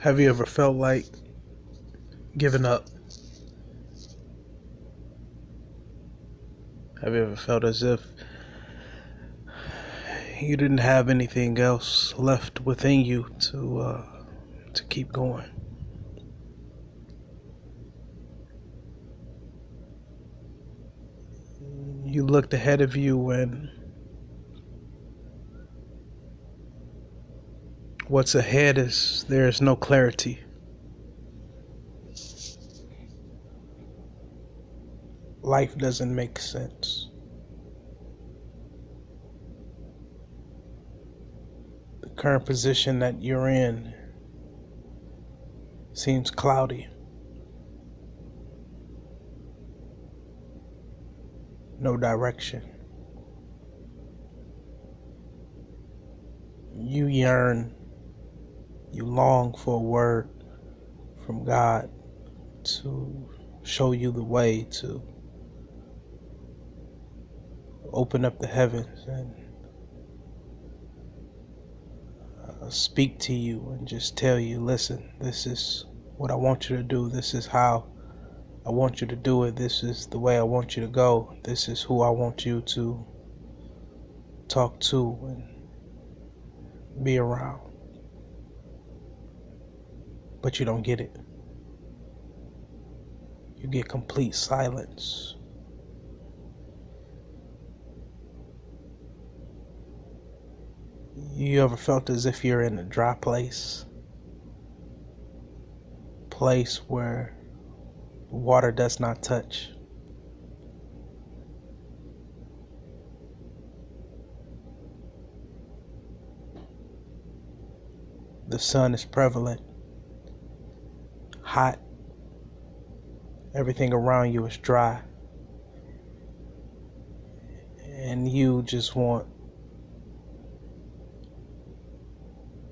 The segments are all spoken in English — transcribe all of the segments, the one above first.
Have you ever felt like giving up? Have you ever felt as if you didn't have anything else left within you to uh, to keep going? You looked ahead of you and what's ahead is there is no clarity. Life doesn't make sense. The current position that you're in seems cloudy. No direction. You yearn you long for a word from God to show you the way to open up the heavens and uh, speak to you and just tell you, listen, this is what I want you to do. This is how I want you to do it. This is the way I want you to go. This is who I want you to talk to and be around but you don't get it. You get complete silence. You ever felt as if you're in a dry place? Place where water does not touch. The sun is prevalent hot. Everything around you is dry. And you just want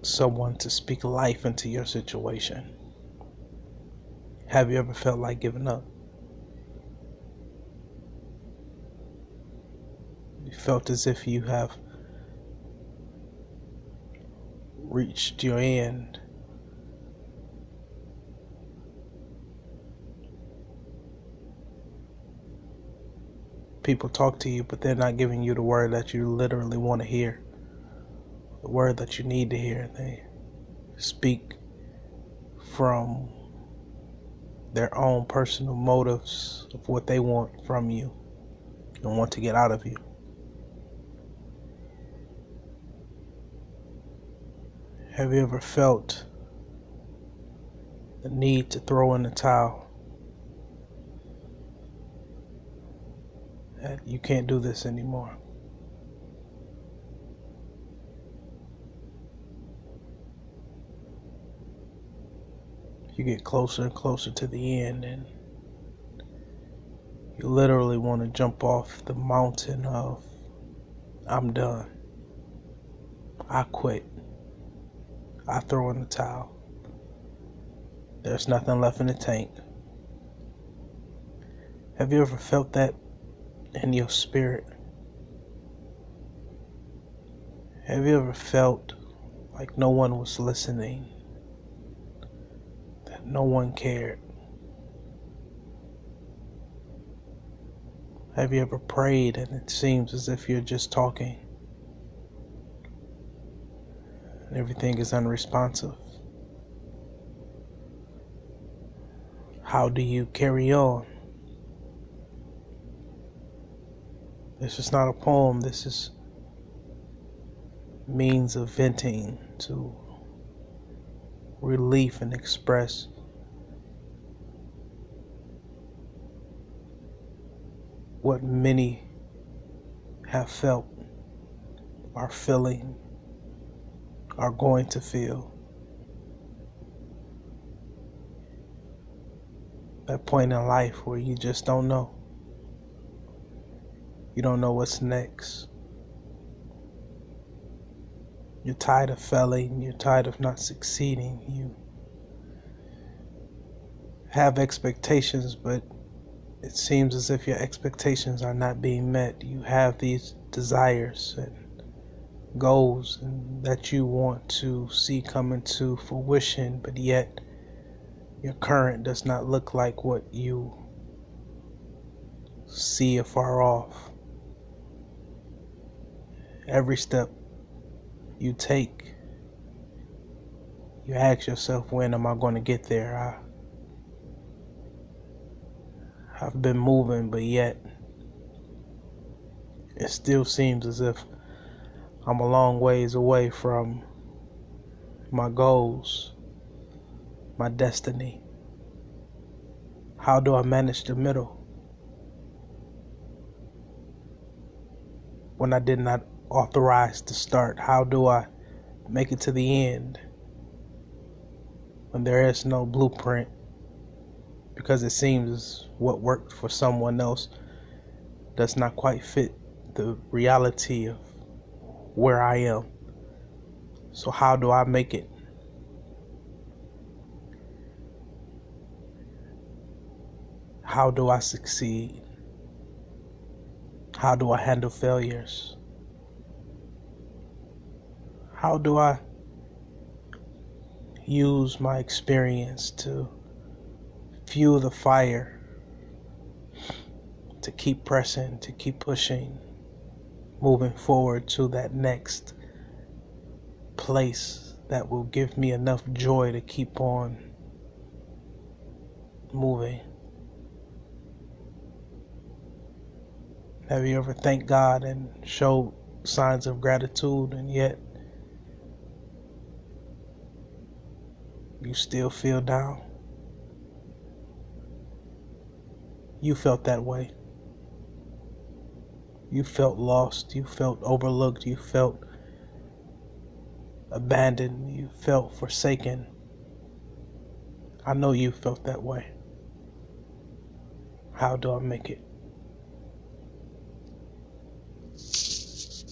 someone to speak life into your situation. Have you ever felt like giving up? You felt as if you have reached your end people talk to you, but they're not giving you the word that you literally want to hear, the word that you need to hear. They speak from their own personal motives of what they want from you and want to get out of you. Have you ever felt the need to throw in the towel? You can't do this anymore. You get closer and closer to the end, and you literally want to jump off the mountain of, I'm done. I quit. I throw in the towel. There's nothing left in the tank. Have you ever felt that in your spirit. Have you ever felt like no one was listening? That no one cared? Have you ever prayed and it seems as if you're just talking and everything is unresponsive? How do you carry on? This is not a poem, this is means of venting to relief and express what many have felt, are feeling, are going to feel. That point in life where you just don't know. You don't know what's next. You're tired of failing. You're tired of not succeeding. You have expectations, but it seems as if your expectations are not being met. You have these desires, and goals that you want to see come into fruition, but yet your current does not look like what you see afar off. Every step you take, you ask yourself, when am I going to get there? I, I've been moving, but yet it still seems as if I'm a long ways away from my goals, my destiny. How do I manage the middle? When I did not authorize to start, how do I make it to the end? When there is no blueprint, because it seems what worked for someone else does not quite fit the reality of where I am. So, how do I make it? How do I succeed? How do I handle failures? How do I use my experience to fuel the fire, to keep pressing, to keep pushing? moving forward to that next place that will give me enough joy to keep on moving. Have you ever thanked God and showed signs of gratitude and yet you still feel down? You felt that way. You felt lost. You felt overlooked. You felt abandoned. You felt forsaken. I know you felt that way. How do I make it?